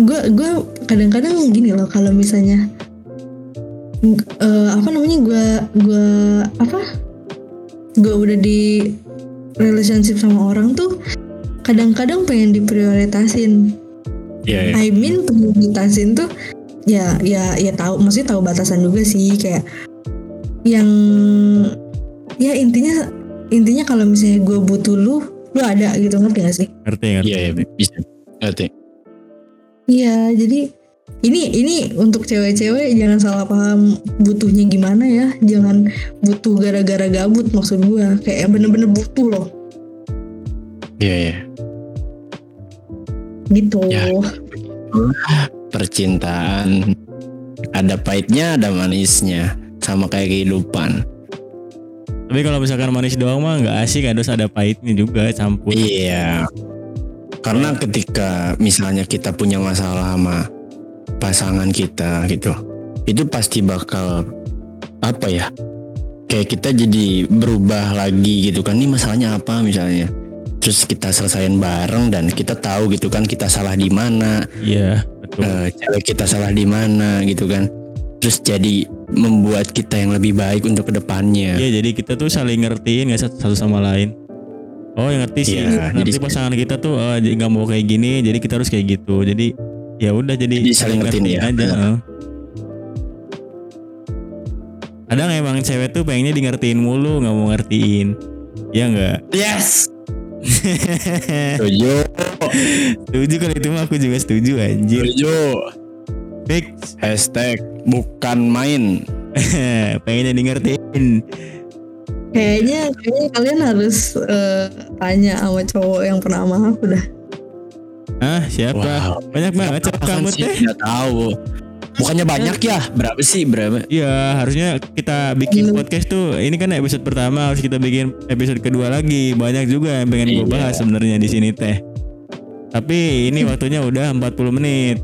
S3: gue gue kadang-kadang gini loh kalau misalnya eh, apa namanya gue gue apa gue udah di relationship sama orang tuh kadang-kadang pengen diprioritasin.
S2: Iya,
S3: I mean prioritasin tuh ya ya ya tahu maksudnya tahu batasan juga sih kayak yang ya intinya intinya kalau misalnya gue butuh lu lu ada gitu ngerti gak sih?
S1: Ngerti ngerti
S2: iya iya bisa. Ngerti.
S3: Iya jadi ini ini untuk cewek-cewek jangan salah paham butuhnya gimana ya. Jangan butuh gara-gara gabut maksud gue kayak bener-bener butuh loh.
S2: Iya iya.
S3: Gitu.
S2: Ya. percintaan. Ada pahitnya ada manisnya. Sama kayak kehidupan
S1: tapi kalau misalkan manis doang mah nggak asik harus ada pahitnya juga campur
S2: Iya. Karena ketika misalnya kita punya masalah sama pasangan kita gitu, itu pasti bakal apa ya? Kayak kita jadi berubah lagi gitu kan. Ini masalahnya apa misalnya? Terus kita selesain bareng dan kita tahu gitu kan kita salah di mana,
S1: iya betul
S2: eh, cewek kita salah di mana gitu kan. Terus jadi membuat kita yang lebih baik untuk ke depannya.
S1: Iya jadi kita tuh saling ngertiin nggak satu, satu sama lain. Oh yang ngerti sih,
S2: Iya,
S1: ngerti
S2: jadi-
S1: pasangan kita tuh eh, jadi nggak mau kayak gini, jadi kita harus kayak gitu. Jadi ya udah jadi,
S2: Jadi saling ngertiin ya.
S1: aja. eh. kadang emang cewek tuh pengennya di ngertiin mulu nggak mau ngertiin ya nggak
S2: Yes. Setuju.
S1: setuju kalau itu mah aku juga setuju anjir
S2: Setuju.
S1: Fix
S2: Hashtag bukan main.
S1: pengennya di ngertiin
S3: Kayaknya kayaknya kalian harus eh, tanya sama cowok yang pernah sama aku dah.
S1: ah siapa
S2: Wow.
S1: banyak banget cewek
S2: Apaan
S1: kamu
S2: sih?
S1: teh
S2: Nggak tahu. Bukannya banyak ya? Berapa sih? Berapa?
S1: Iya harusnya kita bikin
S3: Belum.
S1: podcast tuh ini kan episode pertama harus kita bikin episode kedua lagi banyak juga yang pengen gue
S2: Iya.
S1: bahas sebenarnya di sini teh tapi ini waktunya udah 40 menit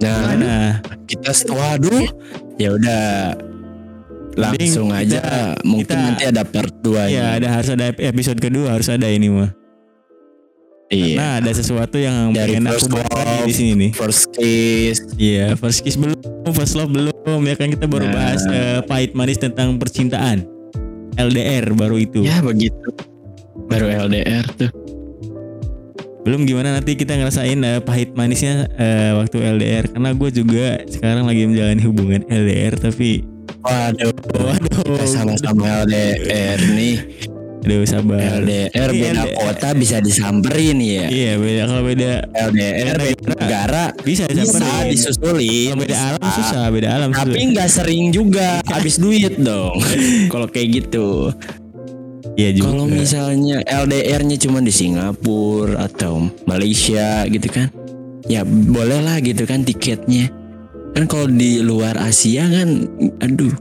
S2: Nah,
S1: nah
S2: kita setelah aduh ya udah. Langsung aja.
S1: kita-
S2: mungkin
S1: kita-
S2: nanti ada part 2
S1: ya ada harus ada episode kedua harus ada ini mah.
S2: Iya.
S1: Nah ada sesuatu yang
S2: Dari
S1: pengen aku bahas di sini nih.
S2: first kiss.
S1: Iya first kiss belum first love belum. Ya kan kita baru
S2: Nah.
S1: bahas eh, pahit manis tentang percintaan. LDR baru itu.
S2: Ya begitu. Baru LDR tuh
S1: belum gimana nanti kita ngerasain eh, pahit manisnya eh, waktu LDR karena gue juga sekarang lagi menjalani hubungan LDR tapi
S2: waduh.
S1: Waduh.
S2: Sama-sama LDR nih.
S1: Aduh sabar.
S2: LDR beda
S1: LDR.
S2: kota bisa disamperin ya
S1: iya beda. Kalau beda
S2: LDR beda negara
S1: bisa
S2: bisa
S1: disamperin.
S2: disusulin
S1: kalau beda alam
S2: bisa.
S1: susah beda alam
S2: tapi nggak sering juga habis duit dong. Kalau kayak gitu
S1: iya juga
S2: Kalau misalnya LDR-nya cuma di Singapura atau Malaysia gitu kan, ya boleh lah gitu kan tiketnya. Kan kalau di luar Asia kan, aduh,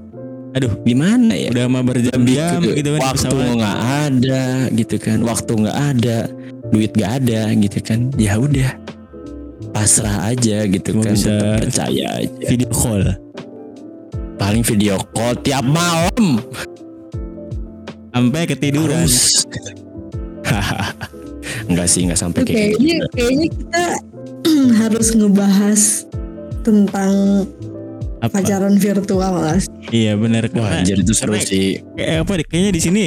S1: aduh
S2: gimana ya?
S1: udah mah berjam-jam gitu kan
S2: waktu nggak ada gitu kan, waktu nggak ada, duit nggak ada gitu kan, ya udah pasrah aja gitu
S1: Cuma
S2: kan,
S1: bisa-
S2: tetap percaya aja.
S1: video call
S2: Paling video call tiap malam.
S1: Sampai ketiduran.
S2: Enggak sih, enggak sampai
S3: Itu
S2: kayak gitu.
S3: kayaknya kayaknya kita harus ngebahas tentang
S1: apa
S3: pacaran virtual lah.
S1: iya benar
S2: Wah, anjir itu seru sih.
S1: kayak apa deh, kayaknya di sini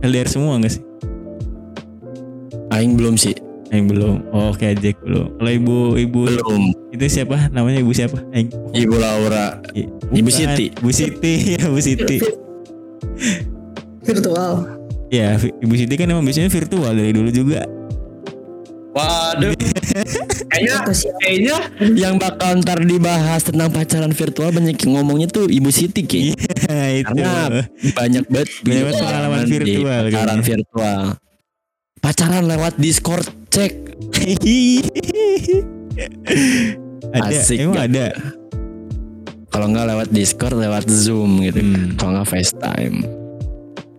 S1: LDR semua nggak sih
S2: Aing belum sih.
S1: yang belum oh kayak Jack belum kalau ibu ibu
S2: Belum.
S1: itu siapa namanya ibu siapa Aing
S2: Ibu Laura.
S1: I-
S2: Ibu
S1: bukan.
S2: Siti.
S1: Ibu Siti ya Ibu Siti
S3: Virtual.
S1: ya Ibu Siti kan emang biasanya virtual dari dulu juga
S2: Waduh. kayaknya kayaknya yang bakal ntar dibahas tentang pacaran virtual banyak yang ngomongnya tuh Ibu Siti Ki.
S1: Iya, itu
S2: Karena banyak banget
S1: Banyak banget pengalaman virtual
S2: Pacaran
S1: kayaknya.
S2: virtual. Pacaran lewat Discord cek.
S1: ada
S2: Asik
S1: emang
S2: gak?
S1: ada
S2: Kalau nggak lewat Discord lewat Zoom gitu.
S1: Hmm.
S2: Kalau nggak FaceTime.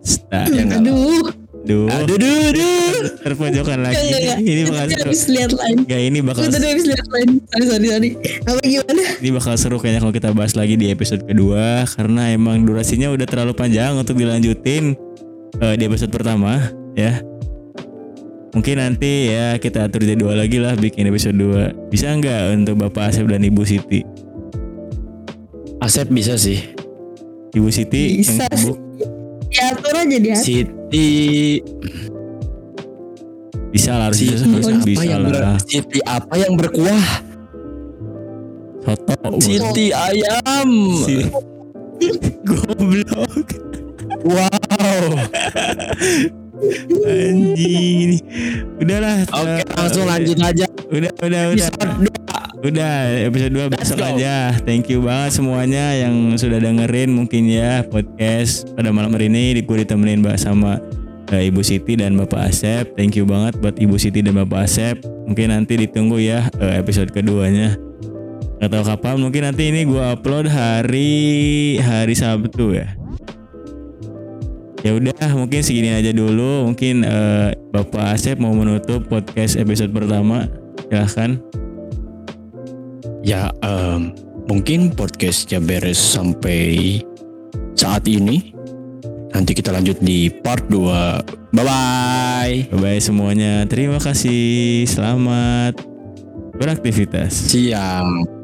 S1: Sta-
S2: Ya?
S3: Aduh,
S1: Aduh,
S2: Aduh, duh, duh.
S1: terpojokan lagi.
S3: enggak enggak.
S1: Ini bakal
S3: tadi
S1: seru.
S3: habis lihat lain.
S1: Enggak, ini bakal
S3: tadi habis lihat lain. Sorry sorry sorry. Apa gimana?
S1: ini bakal seru kayaknya kalau kita bahas lagi di episode kedua karena emang durasinya udah terlalu panjang untuk dilanjutin eh, di episode pertama ya. Mungkin nanti ya kita atur jadwal lagi lah bikin episode 2 Bisa nggak untuk Bapak Asep dan Ibu Siti?
S2: Asep bisa sih.
S1: Ibu Siti
S3: Bisa
S1: yang sibuk
S3: Ya aja dia.
S2: Siti
S1: bisa lah harus
S2: Siti
S1: bisa,
S2: apa
S1: bisa
S2: yang ber,
S1: lah.
S2: Siti apa yang berkuah?
S1: Soto.
S2: Siti ayam.
S1: Si- Goblok.
S2: Wow.
S1: Anjing. Udahlah.
S2: Oke,
S1: eh,
S2: langsung lanjut aja.
S1: Udah, udah, udah.
S2: Episode dua.
S1: Udah episode 2 besok
S2: go.
S1: aja. Thank you banget semuanya yang sudah dengerin mungkin ya podcast pada malam hari ini gue ditemenin Mbak sama eh, Ibu Siti dan Bapak Asep. Thank you banget buat Ibu Siti dan Bapak Asep. Mungkin nanti ditunggu ya eh, episode keduanya. Gak tahu kapan, mungkin nanti ini gue upload hari hari Sabtu ya. Ya udah, mungkin segini aja dulu. Mungkin eh, Bapak Asep mau menutup podcast episode pertama. Silahkan.
S2: Ya, em, mungkin podcastnya beres sampai saat ini. Nanti kita lanjut di part 2. Bye-bye.
S1: Bye semuanya. Terima kasih. Selamat beraktivitas.
S2: Siang.